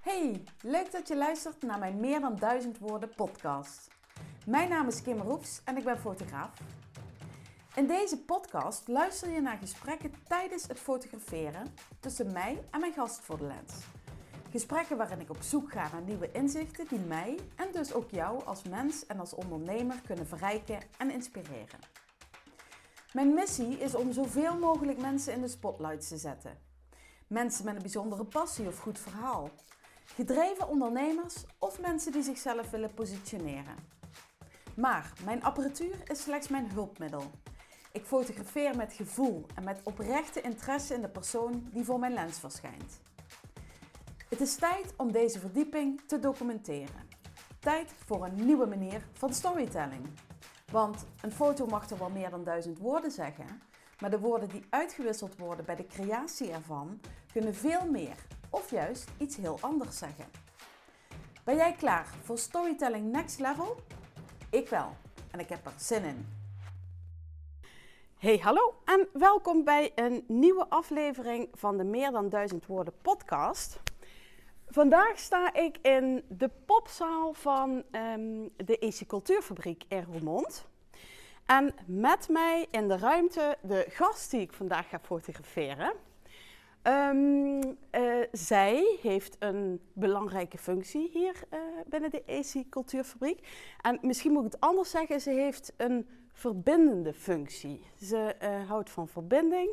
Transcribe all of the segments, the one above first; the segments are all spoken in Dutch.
Hey, leuk dat je luistert naar mijn Meer dan Duizend Woorden podcast. Mijn naam is Kim Roefs en ik ben fotograaf. In deze podcast luister je naar gesprekken tijdens het fotograferen tussen mij en mijn gast voor de lens. Gesprekken waarin ik op zoek ga naar nieuwe inzichten die mij en dus ook jou als mens en als ondernemer kunnen verrijken en inspireren. Mijn missie is om zoveel mogelijk mensen in de spotlight te zetten. Mensen met een bijzondere passie of goed verhaal. Gedreven ondernemers of mensen die zichzelf willen positioneren. Maar mijn apparatuur is slechts mijn hulpmiddel. Ik fotografeer met gevoel en met oprechte interesse in de persoon die voor mijn lens verschijnt. Het is tijd om deze verdieping te documenteren. Tijd voor een nieuwe manier van storytelling. Want een foto mag er wel meer dan duizend woorden zeggen, maar de woorden die uitgewisseld worden bij de creatie ervan kunnen veel meer of juist iets heel anders zeggen. Ben jij klaar voor Storytelling Next Level? Ik wel en ik heb er zin in. Hey, hallo en welkom bij een nieuwe aflevering van de Meer dan duizend woorden podcast. Vandaag sta ik in de popzaal van um, de EC Cultuurfabriek in Roermond. En met mij in de ruimte de gast die ik vandaag ga fotograferen. Um, uh, zij heeft een belangrijke functie hier uh, binnen de EC Cultuurfabriek. En misschien moet ik het anders zeggen, ze heeft een verbindende functie. Ze uh, houdt van verbinding.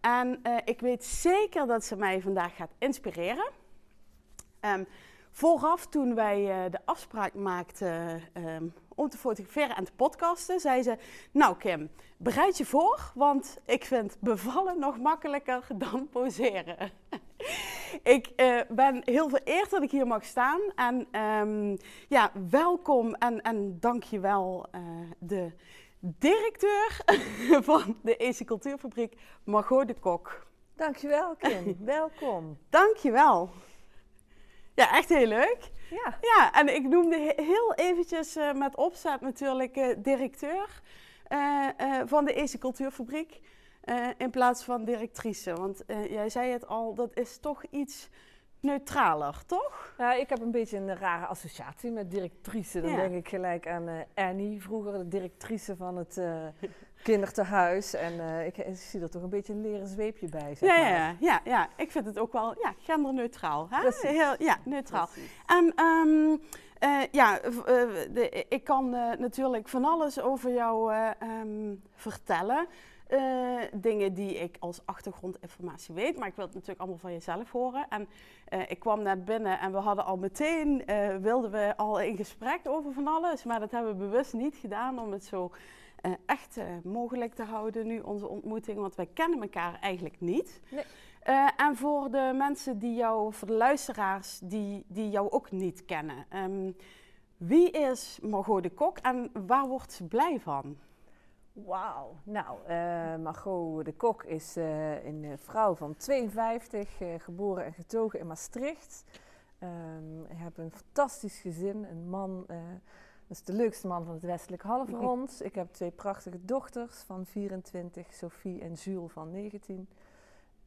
En ik weet zeker dat ze mij vandaag gaat inspireren. Um, vooraf, toen wij de afspraak maakten um, om te fotograferen en te podcasten, zei ze: Nou, Kim, bereid je voor, want ik vind bevallen nog makkelijker dan poseren. ik uh, ben heel vereerd dat ik hier mag staan. En um, ja, welkom en, en dank je wel, uh, de directeur van de EC Cultuurfabriek, Margot de Kok. Dankjewel, Kim. welkom. Dankjewel. Ja, echt heel leuk. Ja. Ja, en ik noemde heel eventjes uh, met opzet natuurlijk uh, directeur uh, van de EC Cultuurfabriek in plaats van directrice. Want jij zei het al, dat is toch iets neutraler, toch? Ja, ik heb een beetje een rare associatie met directrice. Dan ja. denk ik gelijk aan Annie, vroeger de directrice van het kindertehuis. En uh, ik, ik, zie er toch een beetje een leren zweepje bij. Zeg ja, maar. ja, ja, ja, ik vind het ook wel ja, genderneutraal. Hè? Heel, ja, neutraal. En um, uh, ja, uh, de, ik kan natuurlijk van alles over jou um, vertellen. Dingen die ik als achtergrondinformatie weet, maar ik wil het natuurlijk allemaal van jezelf horen. En ik kwam net binnen en we hadden al meteen, wilden we al in gesprek over van alles, maar dat hebben we bewust niet gedaan om het zo echt mogelijk te houden nu, onze ontmoeting. Want wij kennen elkaar eigenlijk niet. Nee. Uh, en voor de mensen die jou, voor de luisteraars die, die jou ook niet kennen. Um, wie is Margot de Kok en waar wordt ze blij van? Wauw. Nou, Margot de Kok is een vrouw van 52, geboren en getogen in Maastricht. Um, ik heb een fantastisch gezin, een man... Dat is de leukste man van het westelijk halfrond. Ik heb twee prachtige dochters van 24, Sophie en Jules van 19.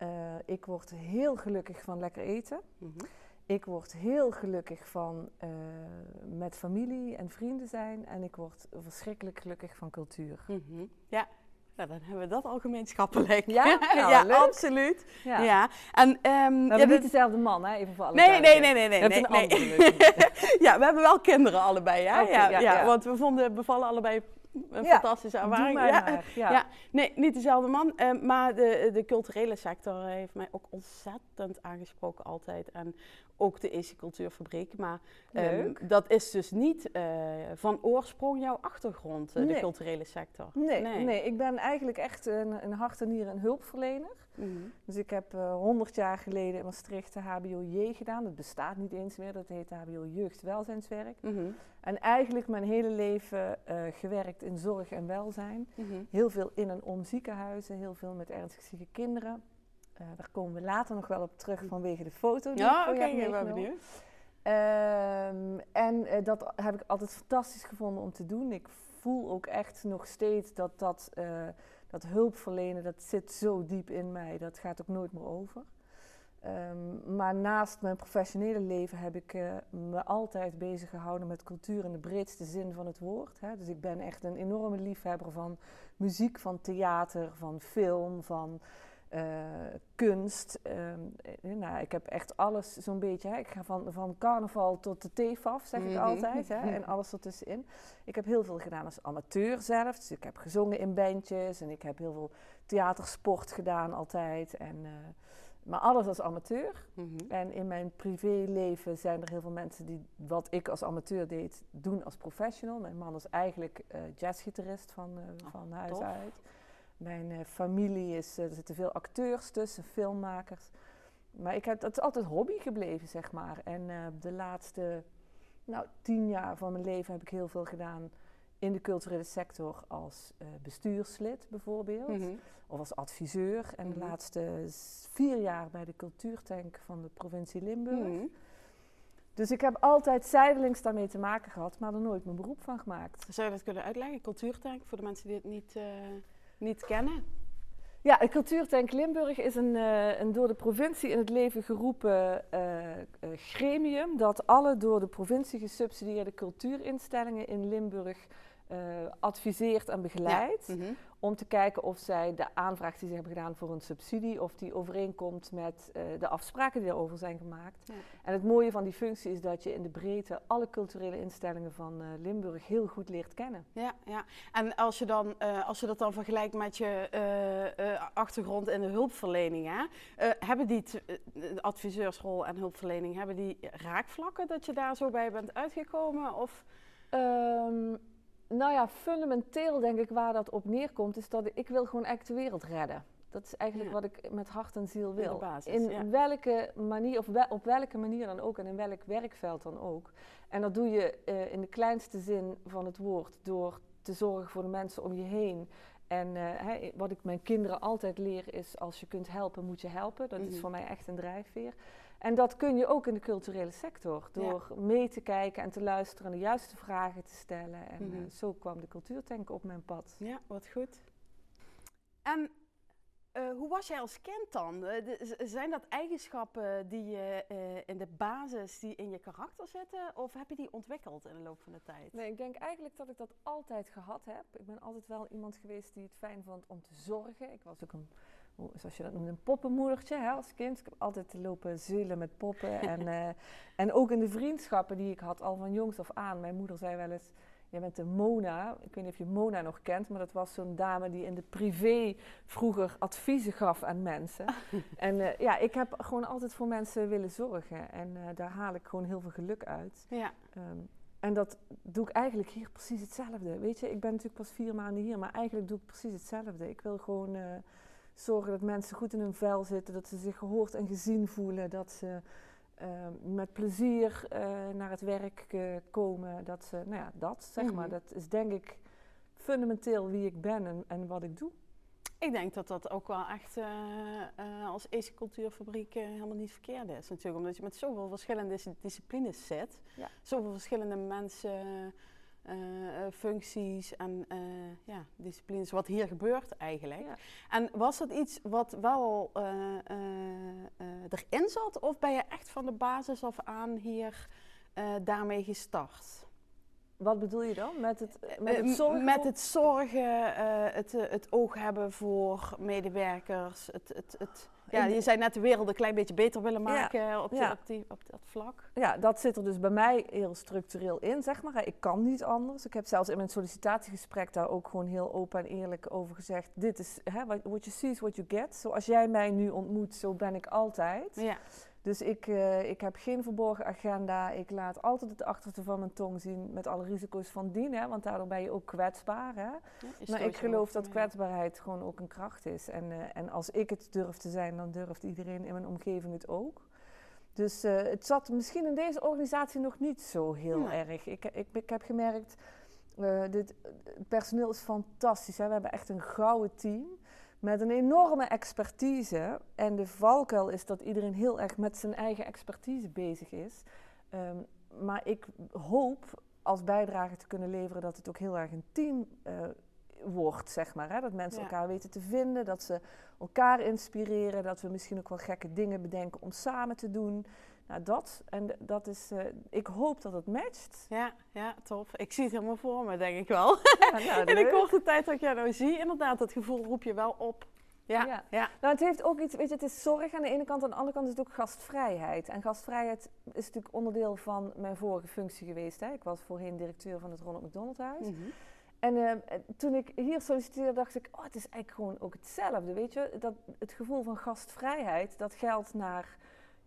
Uh, ik word heel gelukkig van lekker eten. Mm -hmm. Ik word heel gelukkig van uh, met familie en vrienden zijn. En ik word verschrikkelijk gelukkig van cultuur. Mm -hmm. Ja, dan hebben we dat al gemeenschappelijk. Ja, nou, ja absoluut. Ja. ja. En, um, we hebben niet dezelfde man, hè? Even voor alle Nee, nee, nee, nee. nee, we nee, ja, we hebben wel kinderen allebei, hè? Okay, ja, ja. Want we vonden bevallen allebei een fantastische ervaring. ja. ja. Ja. nee, niet dezelfde man. Uh, maar de, de culturele sector heeft mij ook ontzettend aangesproken altijd. En ook de EC Cultuurfabriek. Maar um, Leuk. dat is dus niet uh, van oorsprong jouw achtergrond, uh, de culturele sector. Nee, Nee. nee. ik ben eigenlijk echt een, een hart en nieren een hulpverlener. Mhm. Dus ik heb eh, 100 jaar geleden in Maastricht de HBO-J gedaan. Dat bestaat niet eens meer, dat heet HBO Jeugdwelzijnswerk. Mhm. En eigenlijk mijn hele leven eh, gewerkt in zorg en welzijn. Mhm. Heel veel in en om ziekenhuizen, heel veel met ernstig zieke kinderen. Eh, daar komen we later nog wel op terug vanwege de foto die ik Ja, voor je heb ik ben meegenomen. benieuwd. Ehm, en eh, dat heb ik altijd fantastisch gevonden om te doen. Ik voel ook echt nog steeds dat dat, eh, dat hulpverlenen, dat zit zo diep in mij. Dat gaat ook nooit meer over. Ehm, maar naast mijn professionele leven heb ik me altijd bezig gehouden met cultuur in de breedste zin van het woord. Hè. Dus ik ben echt een enorme liefhebber van muziek, van theater, van film, van uh, kunst. Uh, nou, ik heb echt alles zo'n beetje. Hè. Ik ga van, van carnaval tot de TFAF, zeg ik mhm. altijd. Hè, en alles ertussenin. Ik heb heel veel gedaan als amateur zelf. Dus ik heb gezongen in bandjes en ik heb heel veel theatersport gedaan altijd. En, uh, maar alles als amateur. Mm -hmm. En in mijn privéleven zijn er heel veel mensen die wat ik als amateur deed, doen als professional. Mijn man is eigenlijk jazzgitarist van, oh, van huis tof. uit. Mijn uh, familie is, uh, er zitten veel acteurs tussen, filmmakers. Maar ik heb, het is altijd hobby gebleven, zeg maar. En uh, de laatste nou, tien jaar van mijn leven heb ik heel veel gedaan in de culturele sector als bestuurslid bijvoorbeeld. Mm -hmm. Of als adviseur. En mm -hmm. de mhm. laatste vier jaar bij de cultuurtank van de provincie Limburg. Mm -hmm. Dus ik heb altijd zijdelings daarmee te maken gehad, maar er nooit mijn beroep van gemaakt. Zou je dat kunnen uitleggen, cultuurtank, voor de mensen die het niet niet kennen? Ja, de Cultuurtank Limburg is een, uh, een, door de provincie in het leven geroepen uh, uh, gremium dat alle door de provincie gesubsidieerde cultuurinstellingen in Limburg adviseert en begeleidt. Ja. Mm -hmm om te kijken of zij de aanvraag die ze hebben gedaan voor een subsidie, of die overeenkomt met uh, de afspraken die erover zijn gemaakt. Ja. En het mooie van die functie is dat je in de breedte alle culturele instellingen van uh, Limburg heel goed leert kennen. Ja, ja. en als je, dan, als je dat dan vergelijkt met je achtergrond in de hulpverlening, hè, hebben die adviseursrol en hulpverlening, hebben die raakvlakken dat je daar zo bij bent uitgekomen? Of? Um, nou ja, fundamenteel denk ik waar dat op neerkomt, is dat ik wil gewoon echt de wereld redden. Dat is eigenlijk wat ik met hart en ziel wil. In, basis, in ja. welke manier, of op welke manier dan ook en in welk werkveld dan ook. En dat doe je uh, in de kleinste zin van het woord door te zorgen voor de mensen om je heen. En uh, hey, wat ik mijn kinderen altijd leer is, als je kunt helpen, moet je helpen. Dat mm -hmm. is voor mij echt een drijfveer. En dat kun je ook in de culturele sector, door ja. mee te kijken en te luisteren en de juiste vragen te stellen. En mm -hmm. uh, zo kwam de cultuurtank op mijn pad. Ja, wat goed. En uh, hoe was jij als kind dan? Uh, de, zijn dat eigenschappen die je in de basis, die in je karakter zitten? Of heb je die ontwikkeld in de loop van de tijd? Nee, ik denk eigenlijk dat ik dat altijd gehad heb. Ik ben altijd wel iemand geweest die het fijn vond om te zorgen. Ik was ook een zoals je dat noemt, een poppenmoedertje hè, als kind. Ik heb altijd lopen zeulen met poppen. en, uh, en ook in de vriendschappen die ik had, al van jongs af aan. Mijn moeder zei wel eens, je bent de Mona. Ik weet niet of je Mona nog kent, maar dat was zo'n dame die in de privé vroeger adviezen gaf aan mensen. en uh, ja, ik heb gewoon altijd voor mensen willen zorgen. En uh, daar haal ik gewoon heel veel geluk uit. Ja. Um, en dat doe ik eigenlijk hier precies hetzelfde. Weet je, ik ben natuurlijk pas vier maanden hier, maar eigenlijk doe ik precies hetzelfde. Ik wil gewoon zorgen dat mensen goed in hun vel zitten, dat ze zich gehoord en gezien voelen, dat ze uh, met plezier uh, naar het werk uh, komen. Dat ze, nou ja, dat zeg mm -hmm. maar, dat is denk ik fundamenteel wie ik ben en, en wat ik doe. Ik denk dat dat ook wel echt uh, als Eze Cultuurfabriek helemaal niet verkeerd is. Natuurlijk, omdat je met zoveel verschillende disciplines zit, ja. zoveel verschillende mensen functies en uh, ja, disciplines, wat hier gebeurt eigenlijk. Ja. En was dat iets wat wel erin zat, of ben je echt van de basis af aan hier daarmee gestart? Wat bedoel je dan? Met het, met het zorgen? Met het zorgen, het, het oog hebben voor medewerkers, het, het, het ja, je zei net de wereld een klein beetje beter willen maken ja. op, die, ja. op, die, op dat vlak. Ja, dat zit er dus bij mij heel structureel in, zeg maar. Ik kan niet anders. Ik heb zelfs in mijn sollicitatiegesprek daar ook gewoon heel open en eerlijk over gezegd. Dit is, hè, what you see is what you get. Zoals jij mij nu ontmoet, zo ben ik altijd. Ja. Dus ik, uh, ik heb geen verborgen agenda. Ik laat altijd het achterste van mijn tong zien met alle risico's van dien. Hè, want daardoor ben je ook kwetsbaar. Hè? Ja, maar ik geloof dat kwetsbaarheid gewoon ook een kracht is. En, uh, en als ik het durf te zijn, dan durft iedereen in mijn omgeving het ook. Dus uh, het zat misschien in deze organisatie nog niet zo heel ja. erg. Ik, ik, ik heb gemerkt, dit, het personeel is fantastisch. Hè? We hebben echt een gouden team met een enorme expertise. En de valkuil is dat iedereen heel erg met zijn eigen expertise bezig is. Um, maar ik hoop als bijdrage te kunnen leveren dat het ook heel erg een team uh, wordt, zeg maar. Hè? Dat mensen Ja. elkaar weten te vinden, dat ze elkaar inspireren, dat we misschien ook wel gekke dingen bedenken om samen te doen. Nou, dat. En dat is, eh, ik hoop dat het matcht. Ja, ja, tof. Ik zie het helemaal voor me, denk ik wel. Ja, nou, In de korte tijd dat ik jou nou zie, inderdaad, dat gevoel roep je wel op. Ja, Ja. ja. Nou, het heeft ook iets, weet je, het is zorg aan de ene kant, aan de andere kant is het ook gastvrijheid. En gastvrijheid is natuurlijk onderdeel van mijn vorige functie geweest. Hè. Ik was voorheen directeur van het Ronald McDonald Huis. Mhm. En eh, toen ik hier solliciteerde, dacht ik, oh, het is eigenlijk gewoon ook hetzelfde, weet je. Dat, het gevoel van gastvrijheid, dat geldt naar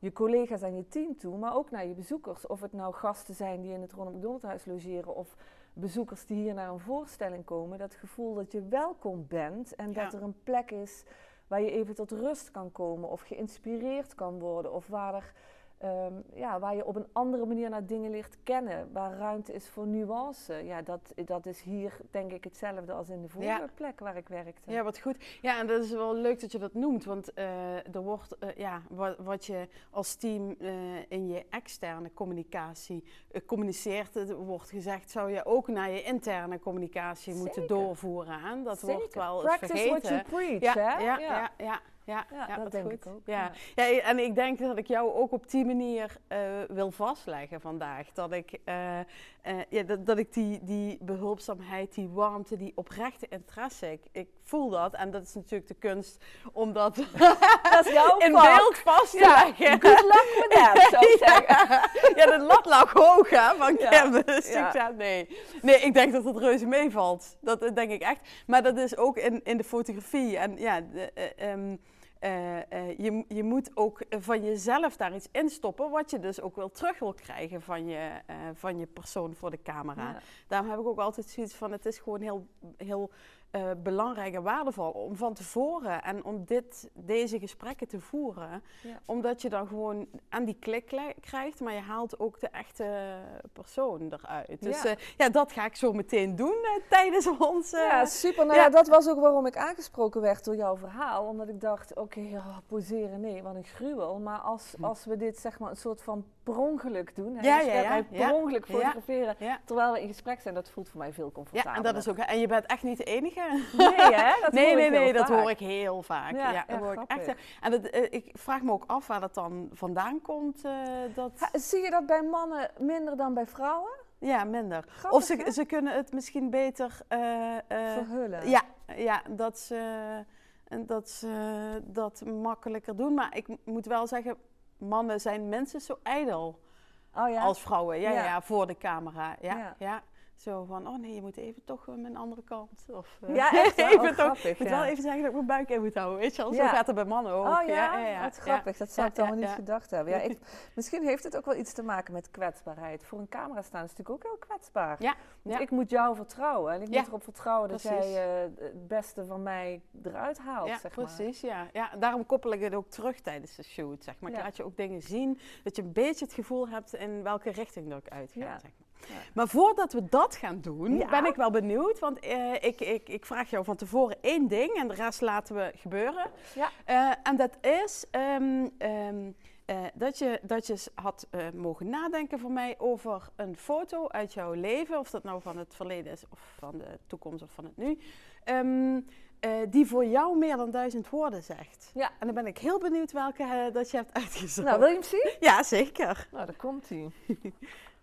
je collega's en je team toe, maar ook naar je bezoekers. Of het nou gasten zijn die in het Ronald McDonald Huis logeren of bezoekers die hier naar een voorstelling komen. Dat gevoel dat je welkom bent en dat er een plek is waar je even tot rust kan komen of geïnspireerd kan worden. Of waar, er, ehm, ja, waar je op een andere manier naar dingen leert kennen. Waar ruimte is voor nuance. Ja, dat, dat is hier denk ik hetzelfde als in de vorige Ja. plek waar ik werkte. Ja, wat goed. Ja, en dat is wel leuk dat je dat noemt. Want eh, er wordt, eh, ja, wat, wat je als team eh, in je externe communicatie communiceert, het wordt gezegd, zou je ook naar je interne communicatie moeten doorvoeren. Aan. Dat Zeker. wordt wel eens Practice what vergeten. you preach, ja, hè? ja, ja, ja, ja, Ja, ja, dat denk goed. ik ook. Ja. Ja, en ik denk dat ik jou ook op die manier eh, wil vastleggen vandaag. Dat ik, eh, eh, ja, dat, dat ik die, die behulpzaamheid, die warmte, die oprechte interesse, ik, ik voel dat. En dat is natuurlijk de kunst om dat Dat is jouw in beeld vast te Ja, leggen. good luck with that, zou ik zeggen. Ja, de lat lag hoog hè, van Ja. Kim. Dus Ja. ik zei, nee. nee, ik denk dat het reuze meevalt. Dat eh, denk ik echt. Maar dat is ook in, in de fotografie. En ja, de, eh, ehm, eh, eh, je, je moet ook van jezelf daar iets instoppen, wat je dus ook wel terug wil krijgen van je, eh, van je persoon voor de camera. Ja. Daarom heb ik ook altijd zoiets van, het is gewoon heel, heel eh, belangrijk en waardevol om van tevoren en om dit, deze gesprekken te voeren. Ja. Omdat je dan gewoon aan die klik krijgt, maar je haalt ook de echte persoon eruit. Dus Ja. ja, ja dat ga ik zo meteen doen eh, tijdens ons... eh, Ja, super. Nou ja. dat was ook waarom ik aangesproken werd door jouw verhaal. Omdat ik dacht, oké, ja, poseren, nee, wat een gruwel. Maar als, Hm. als we dit zeg maar een soort van per ongeluk doen. hè, Ja, ja, ja, ja. per ongeluk Ja. fotograferen ja. terwijl we in gesprek zijn. Dat voelt voor mij veel ja, comfortabeler. en dat is ook... En je bent echt niet de enige. Nee, hè? Dat nee, hoor nee, ik heel nee, dat vaak. hoor ik heel vaak. Ja, Ja, ja, dat hoor ik echt. En dat, eh, ik vraag me ook af waar dat dan vandaan komt. eh, dat... Zie je dat bij mannen minder dan bij vrouwen? Ja, minder. Grappig, Of ze, hè? ze kunnen het misschien beter... eh, Verhullen. Ja, ja dat, ze, en dat ze dat makkelijker doen. Maar ik moet wel zeggen, mannen zijn mensen zo ijdel Oh ja? als vrouwen. Ja, ja. Ja. voor de camera. Ja, Ja. Zo van, oh nee, je moet even toch mijn andere kant. Of, eh, Ja, echt wel? even Oh, toch, grappig, moet ja. wel even zeggen dat ik mijn buik in moet houden. Weet je wel, Ja. zo gaat het bij mannen ook. Oh ja, ja, ja, wat ja. grappig. Dat zou ik wel niet gedacht hebben. Ja, ik, misschien heeft het ook wel iets te maken met kwetsbaarheid. Voor een camera staan is natuurlijk ook heel kwetsbaar. Ja, Want ik moet jou vertrouwen. En ik moet erop vertrouwen dat precies. jij eh, het beste van mij eruit haalt, Ja, zeg maar. precies. Ja. Ja, daarom koppel ik het ook terug tijdens de shoot. Zeg maar. Ik laat je ook dingen zien, dat je een beetje het gevoel hebt in welke richting dat ik uitga. Ja. Zeg maar. Ja. maar voordat we dat gaan doen, Ja. ben ik wel benieuwd. Want eh, ik, ik, ik vraag jou van tevoren één ding en de rest laten we gebeuren. Ja. Eh, en dat is ehm, ehm, eh, dat, je, dat je had mogen nadenken voor mij over een foto uit jouw leven. Of dat nou van het verleden is, of van de toekomst, of van het nu. Ehm, eh, die voor jou meer dan duizend woorden zegt. Ja. En dan ben ik heel benieuwd welke dat je hebt uitgezocht. Nou, wil je hem zien? Ja, zeker. Nou, daar komt hij.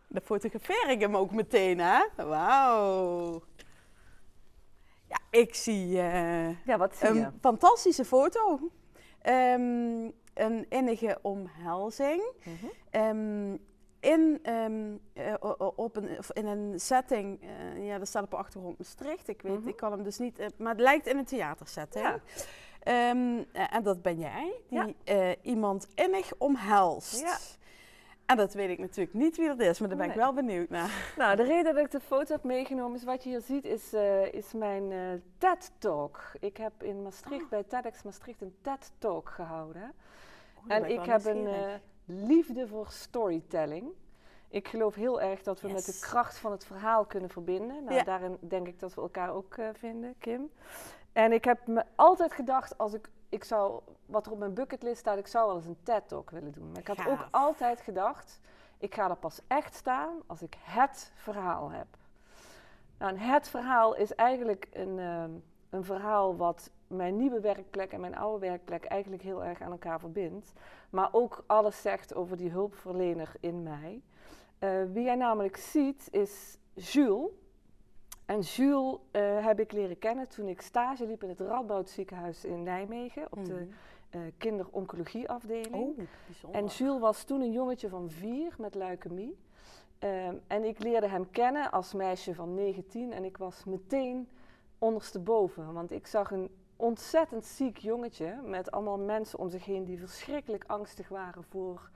Dan fotografeer ik hem ook meteen, hè? Wauw. Ja, ik zie eh, Ja, wat zie je? een fantastische foto. Ehm, een innige omhelzing. Mhm. Ehm, in, ehm, eh, op een, in een setting, eh, ja, dat staat op de achtergrond Maastricht. Ik weet, Mhm. ik kan hem dus niet, maar het lijkt in een theatersetting. Ja. En dat ben jij, die Ja. iemand innig omhelst. Ja. En dat weet ik natuurlijk niet wie dat is, maar daar ben ik wel benieuwd naar. Nou, de reden dat ik de foto heb meegenomen is wat je hier ziet, is, eh, is mijn eh, TED-talk. Ik heb in Maastricht, Ah. bij TEDx Maastricht, een TED-talk gehouden. Oh, En ik heb een eh, liefde voor storytelling. Ik geloof heel erg dat we met de kracht van het verhaal kunnen verbinden. Nou, Ja. daarin denk ik dat we elkaar ook vinden, Kim. En ik heb me altijd gedacht, als ik, ik zou, wat er op mijn bucketlist staat, ik zou wel eens een TED-talk willen doen. Maar ik had ook altijd gedacht, ik ga er pas echt staan als ik het verhaal heb. Nou, het verhaal is eigenlijk een, ehm, een verhaal wat mijn nieuwe werkplek en mijn oude werkplek eigenlijk heel erg aan elkaar verbindt. Maar ook alles zegt over die hulpverlener in mij. Eh, wie jij namelijk ziet is Jules. En Jules eh, heb ik leren kennen toen ik stage liep in het Radboud ziekenhuis in Nijmegen op de uh, kinderoncologieafdeling. Oh, bijzonder. En Jules was toen een jongetje van vier met leukemie. Ehm, en ik leerde hem kennen als meisje van 19 en ik was meteen ondersteboven. Want ik zag een ontzettend ziek jongetje met allemaal mensen om zich heen die verschrikkelijk angstig waren voor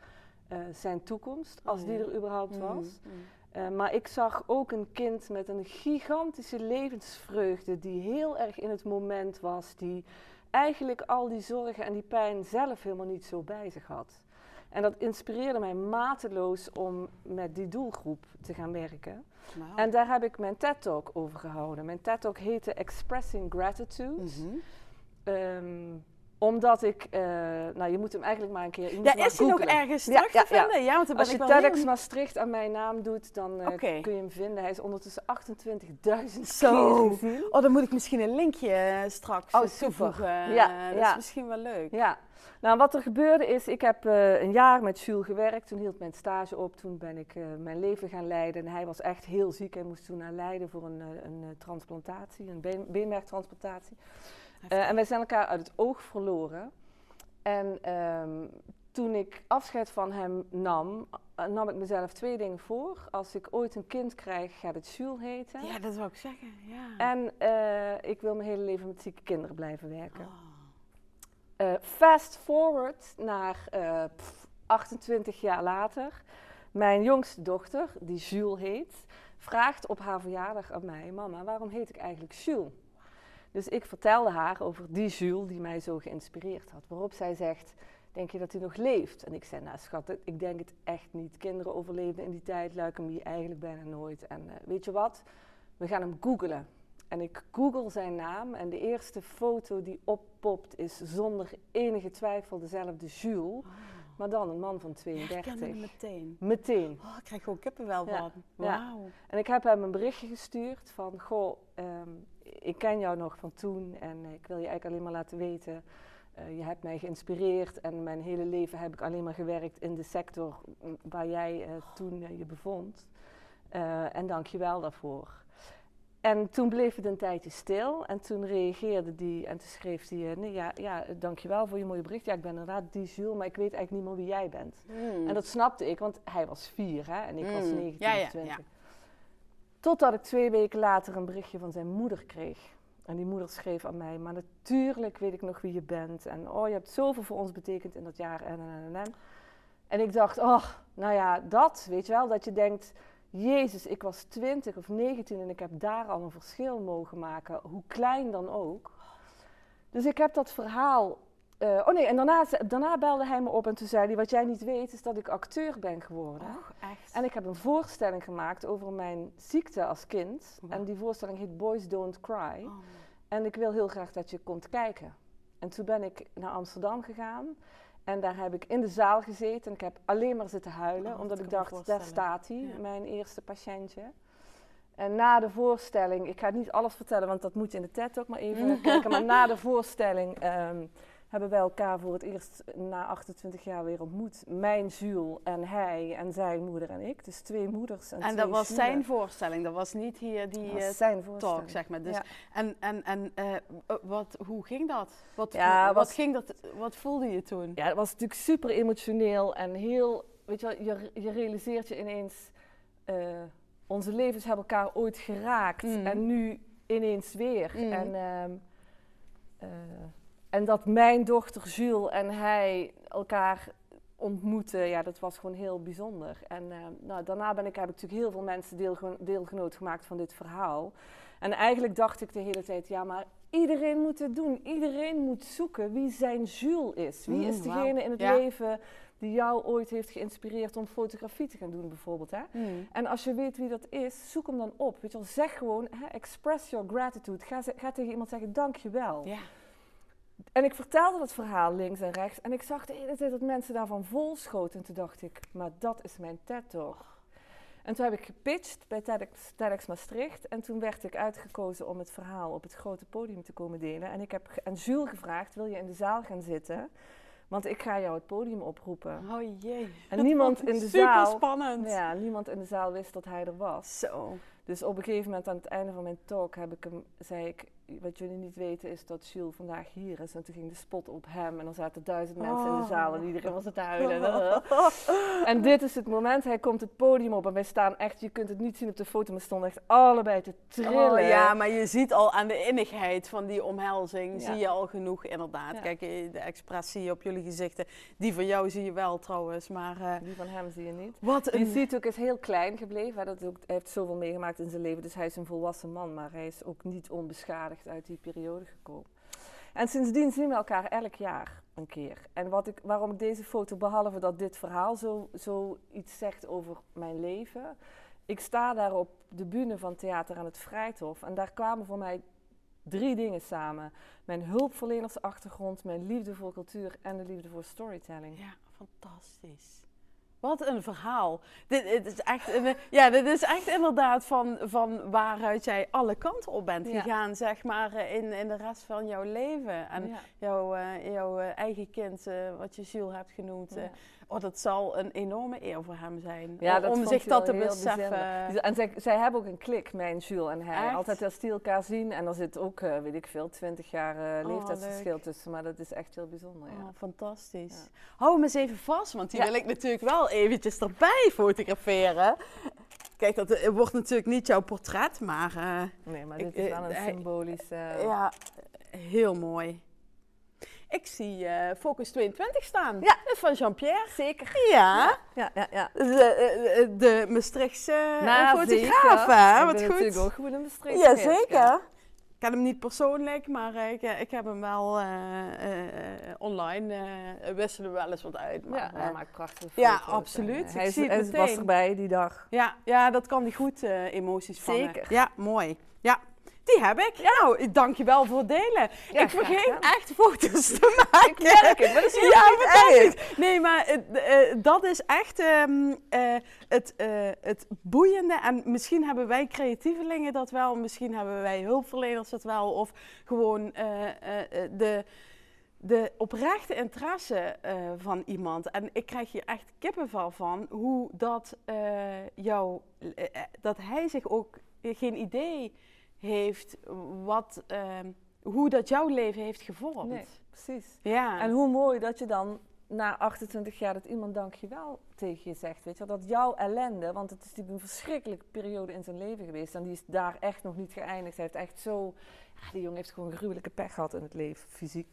eh, zijn toekomst, als Oh, die er überhaupt Mhm, was. mhm. Eh, maar ik zag ook een kind met een gigantische levensvreugde die heel erg in het moment was, die eigenlijk al die zorgen en die pijn zelf helemaal niet zo bij zich had. En dat inspireerde mij mateloos om met die doelgroep te gaan werken. En daar heb ik mijn TED-talk over gehouden. Mijn TED-talk heette Expressing Gratitude. Ehm, omdat ik, eh, nou je moet hem eigenlijk maar een keer je moet Ja, maar is hij nog ergens Ja, terug ja, te ja. vinden? Ja, want Als je TEDx heel- Maastricht aan mijn naam doet, dan eh, kun je hem vinden. Hij is ondertussen 28.000 Zo. keer. Oh, dan moet ik misschien een linkje eh, straks Oh, super. toevoegen. Ja, dat ja. is misschien wel leuk. Ja, nou wat er gebeurde is, ik heb een jaar met Jules gewerkt. Toen hield mijn stage op, toen ben ik mijn leven gaan leiden. En hij was echt heel ziek. Hij moest toen naar Leiden voor een, een transplantatie, een been, beenmergtransplantatie. Eh, en wij zijn elkaar uit het oog verloren. En ehm, toen ik afscheid van hem nam, eh, nam ik mezelf twee dingen voor. Als ik ooit een kind krijg, gaat het Jules heten. Ja, dat zou ik zeggen. Ja. En eh, ik wil mijn hele leven met zieke kinderen blijven werken. Oh. Fast forward naar eh, pff, 28 jaar later. Mijn jongste dochter, die Jules heet, vraagt op haar verjaardag aan mij: Mama, waarom heet ik eigenlijk Jules? Dus ik vertelde haar over die Jules die mij zo geïnspireerd had. Waarop zij zegt: Denk je dat hij nog leeft? En ik zei: Nou, schat, ik denk het echt niet. Kinderen overleefden in die tijd leukemie eigenlijk bijna nooit. En eh, weet je wat? We gaan hem googlen. En ik google zijn naam en de eerste foto die oppopt is zonder enige twijfel dezelfde Jules, maar dan een man van Ik herkende 32. hem meteen. Meteen. Oh, ik krijg gewoon kippenwel van. ja. Wauw. En ik heb hem een berichtje gestuurd van, goh, ehm, ik ken jou nog van toen en ik wil je eigenlijk alleen maar laten weten, eh, je hebt mij geïnspireerd en mijn hele leven heb ik alleen maar gewerkt in de sector mm, waar jij eh, toen eh, je bevond. En dank je wel daarvoor. En toen bleef het een tijdje stil en toen reageerde die en toen schreef hij, eh, nee, ja, ja, dankjewel voor je mooie bericht. Ja, ik ben inderdaad die Jules, maar ik weet eigenlijk niet meer wie jij bent. Mm. En dat snapte ik, want hij was vier hè, en ik was Mm. 19, Ja, ja, 20. ja. Totdat ik twee weken later een berichtje van zijn moeder kreeg. En die moeder schreef aan mij, maar natuurlijk weet ik nog wie je bent. En oh, je hebt zoveel voor ons betekend in dat jaar. En, en, en, en. ik dacht, oh, nou ja, dat, weet je wel, dat je denkt... Jezus, ik was 20 of 19 en ik heb daar al een verschil mogen maken, hoe klein dan ook. Dus ik heb dat verhaal. Eh, oh nee, en daarna, daarna belde hij me op en toen zei hij: Wat jij niet weet, is dat ik acteur ben geworden. Echt. En ik heb een voorstelling gemaakt over mijn ziekte als kind. En die voorstelling heet Boys Don't Cry. Oh. En ik wil heel graag dat je komt kijken. En toen ben ik naar Amsterdam gegaan. En daar heb ik in de zaal gezeten en ik heb alleen maar zitten huilen. Oh, dat omdat ik dacht, daar staat hij, Ja. mijn eerste patiëntje. En na de voorstelling, ik ga niet alles vertellen, want dat moet je in de TED ook maar even kijken. Maar na de voorstelling ehm, hebben wij elkaar voor het eerst na 28 jaar weer ontmoet. Mijn Jules en hij en zijn moeder en ik. Dus twee moeders en, En twee dat was zijn voorstelling, dat was niet hier die Dat was eh, zijn talk, zeg maar. Dus, Ja. En, en, en eh, wat, hoe ging dat? Wat, Ja, wat, was- ging dat? wat voelde je toen? Ja, het was natuurlijk super emotioneel en heel, weet je wel, je, je realiseert je ineens, eh, onze levens hebben elkaar ooit geraakt Mm. en nu ineens weer. Mm. En, ehm, eh, en dat mijn dochter Jules en hij elkaar ontmoeten, ja, dat was gewoon heel bijzonder. En ehm, nou, daarna ben ik, heb ik natuurlijk heel veel mensen deelgeno- deelgenoot gemaakt van dit verhaal. En eigenlijk dacht ik de hele tijd, ja, maar iedereen moet het doen. Iedereen moet zoeken wie zijn Jules is. Wie Mm, is degene in het Ja. leven die jou ooit heeft geïnspireerd om fotografie te gaan doen, bijvoorbeeld. Hè? Mm. En als je weet wie dat is, zoek hem dan op. Weet je wel, zeg gewoon, hè, express your gratitude. Ga, ga tegen iemand zeggen, dankjewel. Ja. En ik vertelde dat verhaal links en rechts. En ik zag de hele tijd dat mensen daarvan vol schoten. En toen dacht ik, maar dat is mijn TED toch. En toen heb ik gepitcht bij TEDx, TEDx Maastricht. En toen werd ik uitgekozen om het verhaal op het grote podium te komen delen. En ik heb aan Jules gevraagd, wil je in de zaal gaan zitten? Want ik ga jou het podium oproepen. Oh jee. En niemand in de Super zaal... spannend. Ja, niemand in de zaal wist dat hij er was. Zo. Dus op een gegeven moment aan het einde van mijn talk heb ik hem, zei ik, wat jullie niet weten is dat Jules vandaag hier is. En toen ging de spot op hem en er zaten duizend mensen in de zaal en iedereen was het huilen. En dit is het moment, hij komt het podium op en wij staan echt, je kunt het niet zien op de foto, maar we stonden echt allebei te trillen. Oh, ja, maar je ziet al aan de innigheid van die omhelzing, Ja. zie je al genoeg inderdaad. Ja. Kijk, eh, de expressie op jullie gezichten, die van jou zie je wel trouwens, maar eh, Die van hem zie je niet. wat Je een... ziet ook, is heel klein gebleven. hè, Dat ook, hij heeft zoveel meegemaakt in zijn leven, dus hij is een volwassen man. Maar hij is ook niet onbeschadigd uit die periode gekomen. En sindsdien zien we elkaar elk jaar een keer. En wat ik, waarom ik deze foto, behalve dat dit verhaal zo, zo iets zegt over mijn leven. Ik sta daar op de bühne van Theater aan het Vrijthof. En daar kwamen voor mij drie dingen samen. Mijn hulpverlenersachtergrond, mijn liefde voor cultuur en de liefde voor storytelling. Ja, fantastisch. Wat een verhaal. Dit, dit is echt, een- ja, dit is echt inderdaad van, van waaruit jij alle kanten op bent Ja. gegaan, zeg maar, eh, in, in de rest van jouw leven. En Ja, jouw, eh, jouw eh, eigen kind, eh, wat je Jules hebt genoemd. eh, ja. Oh, dat zal een enorme eer voor hem zijn. Ja, om zich dat te beseffen. bijzonder. En zij, zij hebben ook een klik, mijn Jules en hij. Echt? Altijd als die elkaar zien. En er zit ook, eh, weet ik veel, 20 jaar Oh, leeftijdsverschil tussen. Maar dat is echt heel bijzonder, ja. Oh, fantastisch. Ja. Hou hem eens even vast, want die wil ik natuurlijk wel eventjes erbij fotograferen. Kijk, dat eh, wordt natuurlijk niet jouw portret, maar Nee, maar Ik- dit is wel een symbolisch... ja, heel mooi. Ik zie eh, Focus 22 staan. Ja. Van Jean-Pierre. Zeker. Ja, Ja, ja, ja. de, eh, eh, de Maastrichtse Nou, fotograaf, zeker. hè? Ik Wat ben goed. natuurlijk ook goed in streek Ja, zeker. ja. Ik ken hem niet persoonlijk, maar ik, ik heb hem wel online. eh wisselen we wel eens wat uit. Maar, Ja, hij maakt prachtige Ja, foto's. absoluut. En, Ik Hij, is, zie het hij was erbij die dag. Ja, ja, dat kan die goed emoties vangen. Zeker. Ja, mooi. Ja, die heb ik. Nou, dankjewel voor het delen. Ja, ik vergeet echt foto's te maken. merk het, maar dat is ja, fantastisch. Nee, maar eh, dat is echt ehm, eh, het, eh, het boeiende. En misschien hebben wij creatievelingen dat wel. Misschien hebben wij hulpverleners dat wel. Of gewoon de de oprechte interesse van iemand. En ik krijg hier echt kippenvel van hoe dat eh, jou, dat hij zich ook geen idee heeft wat, ehm, hoe dat jouw leven heeft gevormd. Nee, precies. Ja. En hoe mooi dat je dan na 28 jaar dat iemand dankjewel tegen je zegt. Weet je, dat jouw ellende, want het is natuurlijk een verschrikkelijke periode in zijn leven geweest. En die is daar echt nog niet geëindigd. Hij heeft echt zo. Ja, die jongen heeft gewoon gruwelijke pech gehad in het leven, fysiek.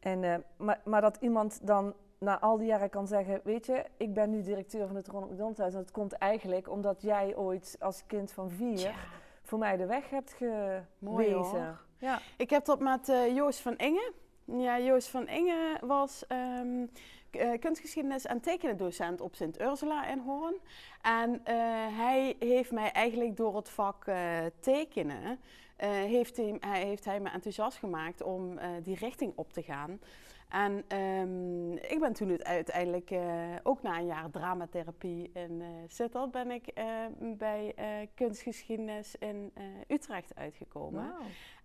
En, eh, maar, maar dat iemand dan na al die jaren kan zeggen: Weet je, ik ben nu directeur van het Ronald McDonald Huis. En dat komt eigenlijk omdat jij ooit als kind van vier voor mij de weg hebt Mooi, gewezen. hoor. Ja. ik heb dat met eh, Joost van Inge. Ja, Joost van Inge was ehm, eh, kunstgeschiedenis- en tekenendocent op Sint Ursula in Hoorn. En eh, hij heeft mij eigenlijk door het vak tekenen, heeft, hij, hij, heeft hij me enthousiast gemaakt om die richting op te gaan. En ehm, ik ben toen uiteindelijk, eh, ook na een jaar dramatherapie in Sittard, ben ik eh, bij kunstgeschiedenis in Utrecht uitgekomen.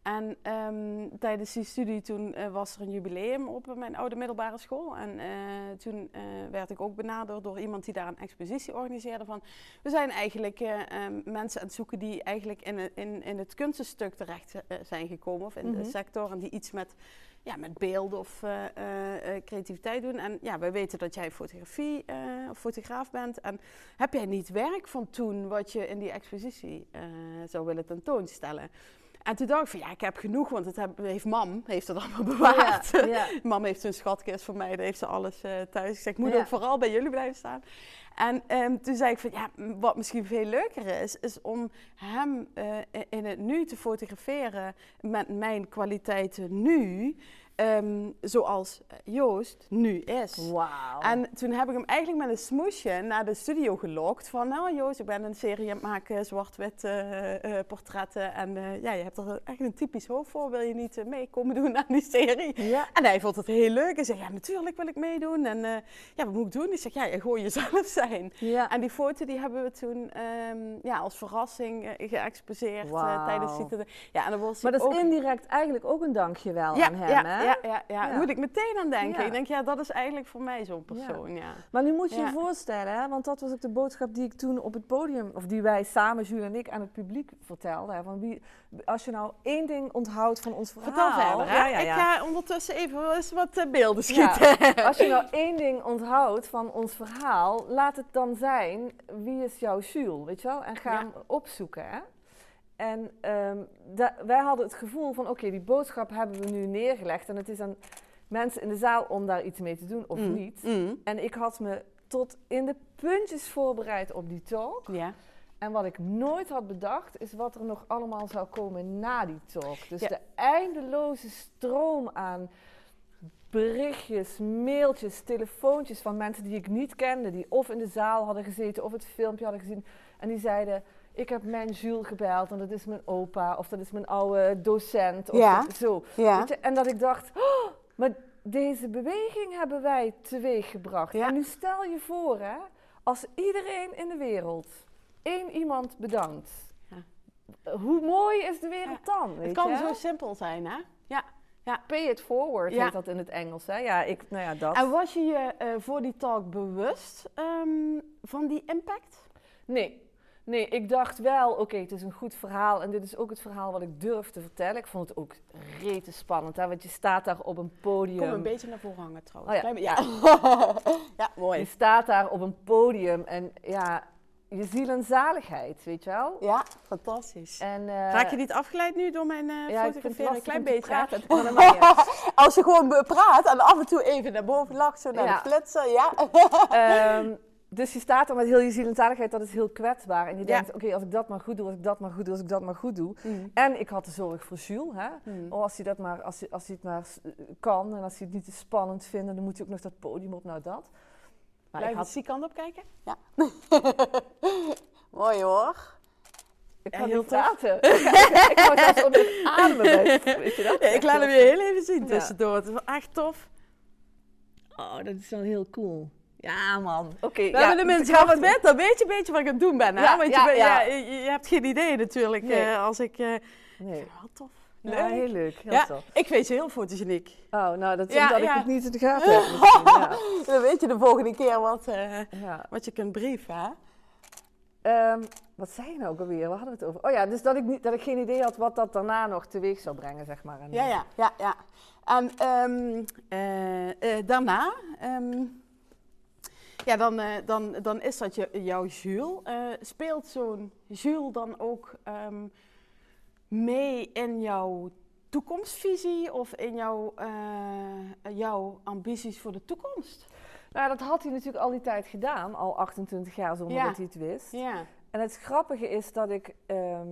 En ehm, tijdens die studie toen was er een jubileum op mijn oude middelbare school. En toen werd ik ook benaderd door iemand die daar een expositie organiseerde van... We zijn eigenlijk eh, ehm, mensen aan het zoeken die eigenlijk in, het- in, in het kunstenstuk terecht zijn gekomen. Of in Mhm. de sector en die iets met, ja, met beelden of eh, eh, eh, creativiteit doen. En ja, wij weten dat jij fotografie of fotograaf bent. En heb jij niet werk van toen wat je in die expositie zou willen tentoonstellen? En toen dacht ik van ja, ik heb genoeg, want het heb- heeft mam heeft het allemaal bewaard. Ja, ja. mam heeft zo'n schatkist voor mij, daar heeft ze alles eh, thuis. Ik zeg, ik moet Ja. ook vooral bij jullie blijven staan. En ehm, toen zei ik van ja, wat misschien veel leuker is, is om hem eh, in het nu te fotograferen met mijn kwaliteiten nu. Ehm, zoals Joost nu is. Wauw. En toen heb ik hem eigenlijk met een smoesje naar de studio gelokt. Van, nou Joost, ik ben een serie aan het maken, zwart-wit eh, eh, portretten. En eh, ja, je hebt er echt een typisch hoofd voor. Wil je niet eh, mee komen doen aan die serie? ja. En hij vond het heel leuk. En zei, ja, natuurlijk wil ik meedoen. En eh, ja, wat moet ik doen? Ik zeg, ja, gewoon jezelf zijn. Ja. En die foto die hebben we toen ehm, ja, als verrassing eh, geëxposeerd eh, Wauw. tijdens. Ja, en dan was Maar dat is ook... indirect eigenlijk ook een dankjewel ja, aan hem, hè? Ja, ja, ja, moet ik meteen aan denken. Ik denk, ja, dat is eigenlijk voor mij zo'n persoon, ja. Maar nu moet je je voorstellen, hè, want dat was ook de boodschap die ik toen op het podium, of die wij samen, Jules en ik, aan het publiek vertelden. Hè, van wie, als je nou één ding onthoudt van ons verhaal. Vertel verder, hè? Ik ga ondertussen even eens wat eh, beelden schieten. Als je nou één ding onthoudt van ons verhaal, laat het dan zijn wie is jouw Jules, weet je wel? En ga hem opzoeken. Hè? En ehm, wij hadden het gevoel van, oké, die boodschap hebben we nu neergelegd en het is aan mensen in de zaal om daar iets mee te doen of Mm, niet. mm. En ik had me tot in de puntjes voorbereid op die talk. Ja. En wat ik nooit had bedacht, is wat er nog allemaal zou komen na die talk. Dus Ja. de eindeloze stroom aan berichtjes, mailtjes, telefoontjes van mensen die ik niet kende, die of in de zaal hadden gezeten of het filmpje hadden gezien. En die zeiden, ik heb mijn Jules gebeld en dat is mijn opa of dat is mijn oude docent. Of Ja. dat- zo. Ja. Weet je? En dat ik dacht, "Oh, maar deze beweging hebben wij teweeggebracht. Ja. En nu stel je voor, hè, als iedereen in de wereld één iemand bedankt. Ja. Hoe mooi is de wereld dan? Weet Het kan je? zo simpel zijn, hè? Ja. Pay it forward Ja. heet dat in het Engels. Hè? Ja, ik, nou ja, dat. En was je je eh, voor die talk bewust ehm, van die impact? Nee. Nee, ik dacht wel, oké, het is een goed verhaal en dit is ook het verhaal wat ik durf te vertellen. Ik vond het ook rete spannend, hè, want je staat daar op een podium. Kom een beetje naar voren hangen trouwens. Oh ja. Ja. ja, Je mooi. staat daar op een podium en ja, je ziel en zaligheid, weet je wel? Ja, fantastisch. En, eh, Raak je niet afgeleid nu door mijn eh ja, fotograferen? Een klein beetje. praten. Als je gewoon praat en af en toe even naar boven lacht, zo naar Ja. de flitsen, ja. Ehm, dus je staat er met heel je ziel en zaligheid, dat is heel kwetsbaar. En je Ja. denkt, oké, als ik dat maar goed doe, als ik dat maar goed doe, als ik dat maar goed doe. En ik had de zorg voor Jules, hè. Hmm. Oh, als hij, dat maar, als, hij, als hij het maar s- kan en als hij het niet te spannend vindt, dan moet hij ook nog dat podium op, nou dat. Maar Blijf ik de had, ziekant opkijken? Ja. Mooi hoor. ik Ja, kan heel niet tof. praten. ik, word zelfs onder ademen bij, weet je dat? Ja, ik laat hem weer heel even zien Ja. tussendoor. Het is wel echt tof. Oh, dat is wel heel cool. Ja, man. Oké, We ja, hebben de mensen met, dan weet je een beetje wat ik aan het doen ben. Hè? Ja, Want ja, je, ja. ja, je, je hebt geen idee natuurlijk Nee. eh, als ik... eh Nee. tof. Ja, Leuk. heel leuk. Heel Ja. tof. Ik vind ze heel fotogeniek. Oh, nou, dat is Ja, omdat ik ja. het niet in de gaten heb. ja. Dan weet je de volgende keer wat, Ja. wat je kunt brieven. Hè? Ehm, wat zei je nou ook alweer? Waar hadden we het over? Oh ja, dus dat ik, niet, dat ik geen idee had wat dat daarna nog teweeg zou brengen, zeg maar. En, Ja, ja, ja, ja. En ehm, eh, eh, daarna, ehm, ja, dan, eh, dan, dan is dat je, jouw Jules. Eh, speelt zo'n Jules dan ook ehm, mee in jouw toekomstvisie of in jouw, eh, jouw ambities voor de toekomst? Nou, dat had hij natuurlijk al die tijd gedaan, al 28 jaar zonder Ja. dat hij het wist. Ja. En het grappige is dat ik. ehm,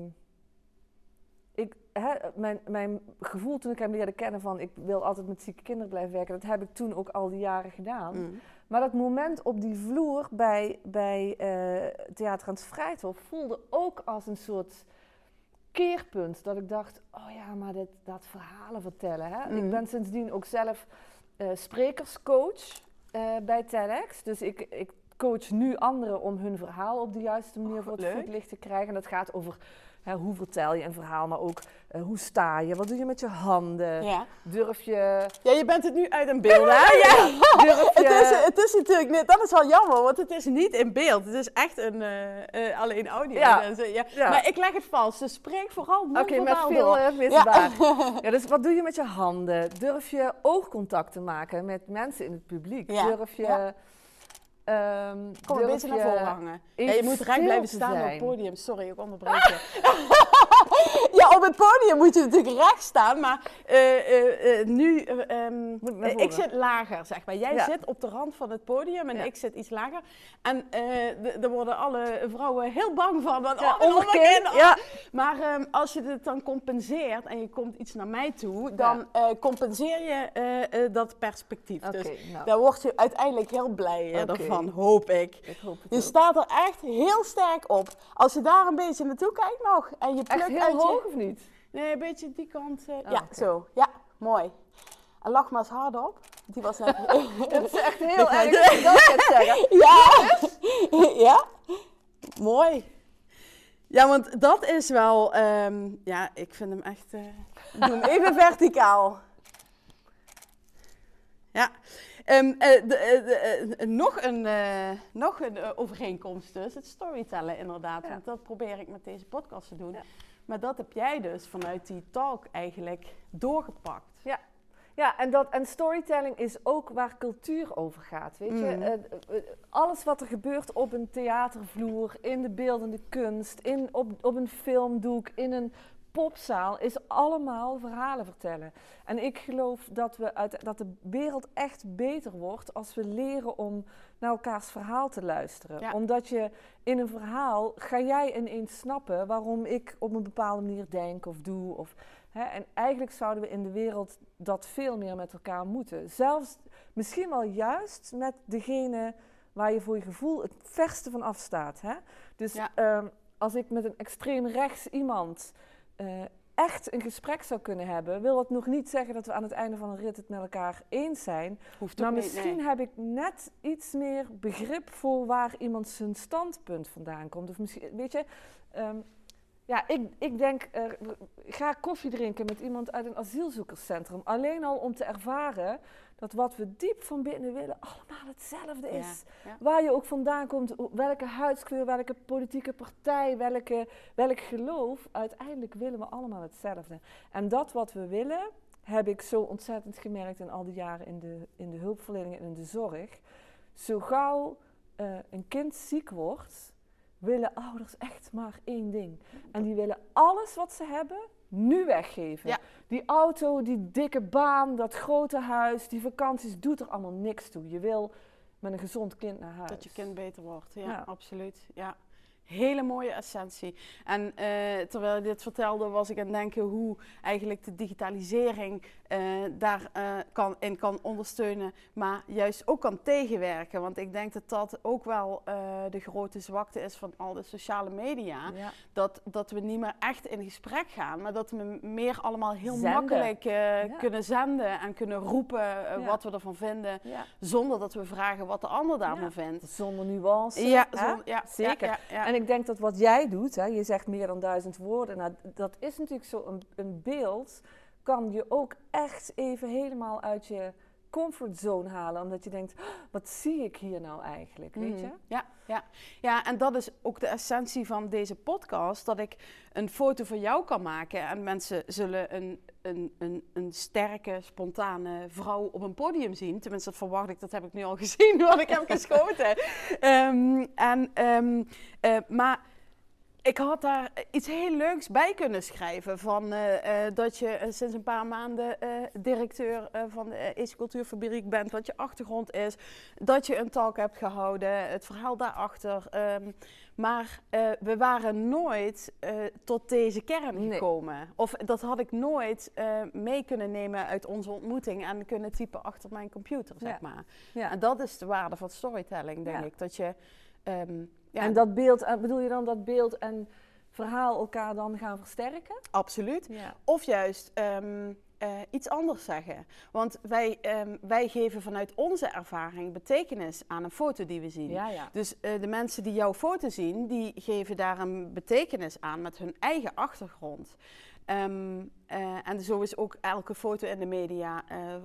ik hè, mijn, mijn gevoel toen ik hem leerde kennen van ik wil altijd met zieke kinderen blijven werken, dat heb ik toen ook al die jaren gedaan. Mm. Maar dat moment op die vloer bij, bij eh, Theater aan het Vrijthof voelde ook als een soort keerpunt. Dat ik dacht, oh ja, maar dit, dat verhalen vertellen. Hè? Ik ben sindsdien ook zelf eh, sprekerscoach eh, bij TEDx. Dus ik, ik coach nu anderen om hun verhaal op de juiste manier Oh, voor het voetlicht te krijgen. En dat gaat over hè, hoe vertel je een verhaal, maar ook eh, hoe sta je? Wat doe je met je handen? Ja. Durf je... ja, je bent het nu uit een beeld, hè? Ja. Durf je... Het is, het is natuurlijk dat is wel jammer, want het is niet in beeld. Het is echt een, eh, eh, alleen audio. Ja. En zo, ja. Ja. Maar ik leg het vast, dus spreek vooral Oké, non-verbaal met veel uh, misbaar. Ja. dus wat doe je met je handen? Durf je oogcontact te maken met mensen in het publiek? Ja, Durf je... ehm, Kom een beetje naar voren hangen. Ja, je moet recht blijven staan op het podium. Sorry, ik onderbreek je. ja, op het podium moet je natuurlijk recht staan, maar eh, eh, eh, nu, eh, ehm, ik zit lager, zeg maar. Jij Ja. zit op de rand van het podium en Ja. ik zit iets lager. En daar worden alle vrouwen heel bang van. Want, Ja, oh, oh. ja. Maar ehm, als je het dan compenseert en je komt iets naar mij toe, dan compenseer je dat perspectief. Dus nou, daar word je uiteindelijk heel blij Oké. ervan, hoop ik. ik hoop het Je ook. staat er echt heel sterk op. Als je daar een beetje naartoe kijkt nog en je plukt heel uit je... hoog of niet? Nee, een beetje die kant. eh, Oh, ja, zo. Ja, mooi. En lach maar eens hard op. Die was net... Dat is echt heel erg dat gaat zeggen. ja! ja? Mooi. Ja, want dat is wel... ehm, ja, ik vind hem echt... eh, ik doe hem even verticaal. Ja. Ehm, eh, de- de- nog een, eh, nog een overeenkomst dus. Het storytellen inderdaad. Ja. Want dat probeer ik met deze podcast te doen. Ja. Maar dat heb jij dus vanuit die talk eigenlijk doorgepakt. Ja, en, dat, en storytelling is ook waar cultuur over gaat. Weet je? Mhm. Eh, eh, eh, alles wat er gebeurt op een theatervloer, in de beeldende kunst, in, op, op een filmdoek, in een popzaal, is allemaal verhalen vertellen. En ik geloof dat, we uit, dat de wereld echt beter wordt als we leren om naar elkaars verhaal te luisteren. Ja. Omdat je in een verhaal ga jij ineens snappen waarom ik op een bepaalde manier denk of doe. Of, hè, en eigenlijk zouden we in de wereld dat veel meer met elkaar moeten. Zelfs misschien wel juist met degene waar je voor je gevoel het verste van afstaat. Hè? Dus Ja. ehm, als ik met een extreem rechts iemand eh, echt een gesprek zou kunnen hebben, wil dat nog niet zeggen dat we aan het einde van een rit het met elkaar eens zijn. Hoeft Maar niet, misschien nee. heb ik net iets meer begrip voor waar iemand zijn standpunt vandaan komt. Of misschien, weet je, ehm, ja, ik, ik denk, eh, ga koffie drinken met iemand uit een asielzoekerscentrum. Alleen al om te ervaren dat wat we diep van binnen willen allemaal hetzelfde is. ja. Waar je ook vandaan komt, welke huidskleur, welke politieke partij, welke, welk geloof. Uiteindelijk willen we allemaal hetzelfde. En dat wat we willen, heb ik zo ontzettend gemerkt in al die jaren in de, in de hulpverlening en in de zorg. Zo gauw eh, een kind ziek wordt, willen ouders echt maar één ding. En die willen alles wat ze hebben nu weggeven. Ja. Die auto, die dikke baan, dat grote huis, die vakanties, doet er allemaal niks toe. Je wil met een gezond kind naar huis. Dat je kind beter wordt, ja, Ja. absoluut. Ja. Hele mooie essentie. En eh, terwijl je dit vertelde, was ik aan het denken hoe eigenlijk de digitalisering eh daar eh, kan, in kan ondersteunen, maar juist ook kan tegenwerken. Want ik denk dat dat ook wel de grote zwakte is van al de sociale media. Ja. Dat, dat we niet meer echt in gesprek gaan, maar dat we meer allemaal heel Zenden. makkelijk Ja. kunnen zenden en kunnen roepen Ja. wat we ervan vinden, zonder dat we vragen wat de ander daarvan vindt. Zonder nuance. Ja, Zeker. En ik denk dat wat jij doet, hè, je zegt meer dan duizend woorden, nou, dat is natuurlijk zo een, een beeld, kan je ook echt even helemaal uit je comfortzone halen. Omdat je denkt, "Oh, wat zie ik hier nou eigenlijk, weet je? Mhm. Ja, ja. ja, en dat is ook de essentie van deze podcast. Dat ik een foto van jou kan maken en mensen zullen een, een, een, een sterke, spontane vrouw op een podium zien. Tenminste, dat verwacht ik, dat heb ik nu al gezien, wat ik heb geschoten. Ehm, en, ehm, eh, maar ik had daar iets heel leuks bij kunnen schrijven. Van eh, eh, dat je eh, sinds een paar maanden directeur van de Eze Cultuurfabriek bent. Wat je achtergrond is. Dat je een talk hebt gehouden. Het verhaal daarachter. ehm, maar we waren nooit tot deze kern Nee. gekomen. Of dat had ik nooit mee kunnen nemen uit onze ontmoeting. En kunnen typen achter mijn computer, zeg Ja. maar. Ja. En dat is de waarde van storytelling, denk Ja. ik. Dat je... ehm, ja, En dat beeld, eh, bedoel je dan dat beeld en verhaal elkaar dan gaan versterken? Absoluut. Ja. Of juist ehm, eh, iets anders zeggen. Want wij, ehm, wij geven vanuit onze ervaring betekenis aan een foto die we zien. Ja, ja. Dus eh, de mensen die jouw foto zien, die geven daar een betekenis aan met hun eigen achtergrond. Ehm, eh, en zo is ook elke foto in de media eh, eh,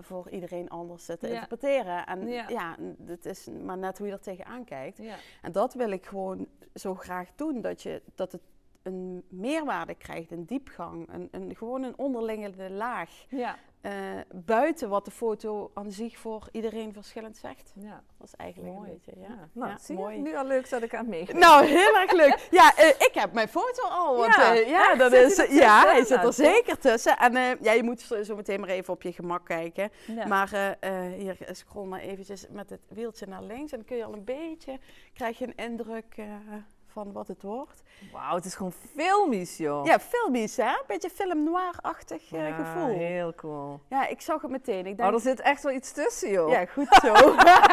voor iedereen anders te Ja. interpreteren. En Ja. ja, het is maar net hoe je er tegenaan kijkt. ja. En dat wil ik gewoon zo graag doen. Dat, je, dat het een meerwaarde krijgt, een diepgang. Een, een, gewoon een onderliggende laag. Ja. eh, buiten wat de foto aan zich voor iedereen verschillend zegt. Ja, Dat is eigenlijk mooi. een beetje, ja. ja. Nou, Ja, zie je? mooi. Nu al leuk dat ik aan meegeven. Nou, heel erg leuk. Ja, eh, ik heb mijn foto al. Want, Ja, eh, ja, echt? dat is, ja tussen? hij zit er zeker tussen. En ja, je moet zo, meteen maar even op je gemak kijken. Ja. Maar hier, scroll maar eventjes met het wieltje naar links. En dan kun je al een beetje, krijg je een indruk van wat het wordt. Wauw, het is gewoon filmisch, joh. Ja, filmisch hè? Een beetje film noir-achtig eh, Ja, gevoel. heel cool. Ja, ik zag het meteen. Ik Oh, denk, er zit echt wel iets tussen, joh. Ja, goed zo.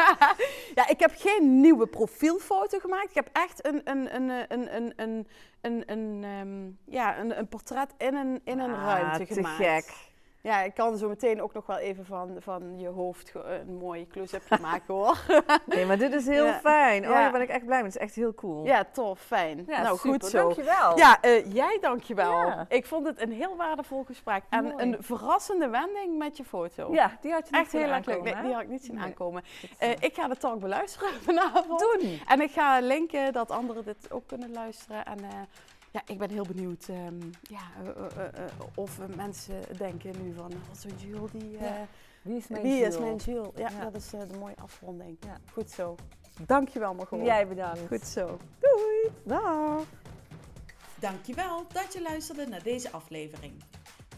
ja, ik heb geen nieuwe profielfoto gemaakt. Ik heb echt een, een, een, een, een, een, een, een, ehm, ja, een, een portret in een, in een Ah, ruimte te gemaakt. gek. Ja, ik kan zo meteen ook nog wel even van, van je hoofd een mooi close-upje maken hoor. Nee, maar dit is heel Ja. fijn. Oh, Ja. daar ben ik echt blij mee. Het is echt heel cool. ja, tof, fijn. Ja, nou, super. goed zo. Dankjewel. Ja, eh, jij dankjewel. Ja. Ik vond het een heel waardevol gesprek. En Mooi. een verrassende wending met je foto. Ja, die had je niet Echt heel erg leuk. Nee, die had ik niet zien Nee. aankomen. Eh, zo. ik ga de talk beluisteren vanavond. Doen. En ik ga linken dat anderen dit ook kunnen luisteren. En eh, ja, ik ben heel benieuwd ehm, ja, eh, eh, eh, of mensen denken nu van, wat zo'n Jules, die, Ja, Wie is mijn wie is Jules? mijn Jules? Ja, Ja. dat is eh, de mooie afronding. Ja. Goed zo. Dankjewel Margot. Jij bedankt. Goed zo. Doei. Dag. Dankjewel dat je luisterde naar deze aflevering.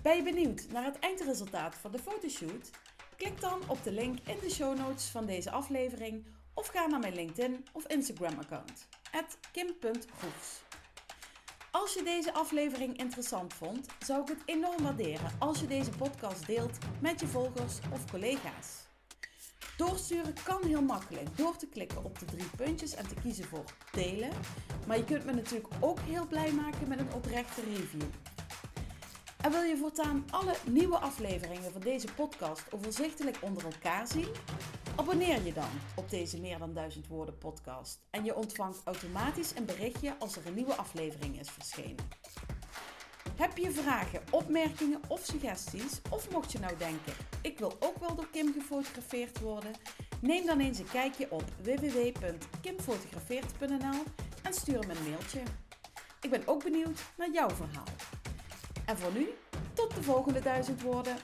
Ben je benieuwd naar het eindresultaat van de fotoshoot? Klik dan op de link in de show notes van deze aflevering of ga naar mijn LinkedIn of Instagram account, kim.goefs. Als je deze aflevering interessant vond, zou ik het enorm waarderen als je deze podcast deelt met je volgers of collega's. Doorsturen kan heel makkelijk door te klikken op de drie puntjes en te kiezen voor delen. Maar je kunt me natuurlijk ook heel blij maken met een oprechte review. En wil je voortaan alle nieuwe afleveringen van deze podcast overzichtelijk onder elkaar zien? Abonneer je dan op deze meer dan 1000 woorden podcast en je ontvangt automatisch een berichtje als er een nieuwe aflevering is verschenen. Heb je vragen, opmerkingen of suggesties? Of mocht je nou denken, ik wil ook wel door Kim gefotografeerd worden? Neem dan eens een kijkje op www.kimfotografeert.nl en stuur me een mailtje. Ik ben ook benieuwd naar jouw verhaal. En voor nu, tot de volgende duizend woorden.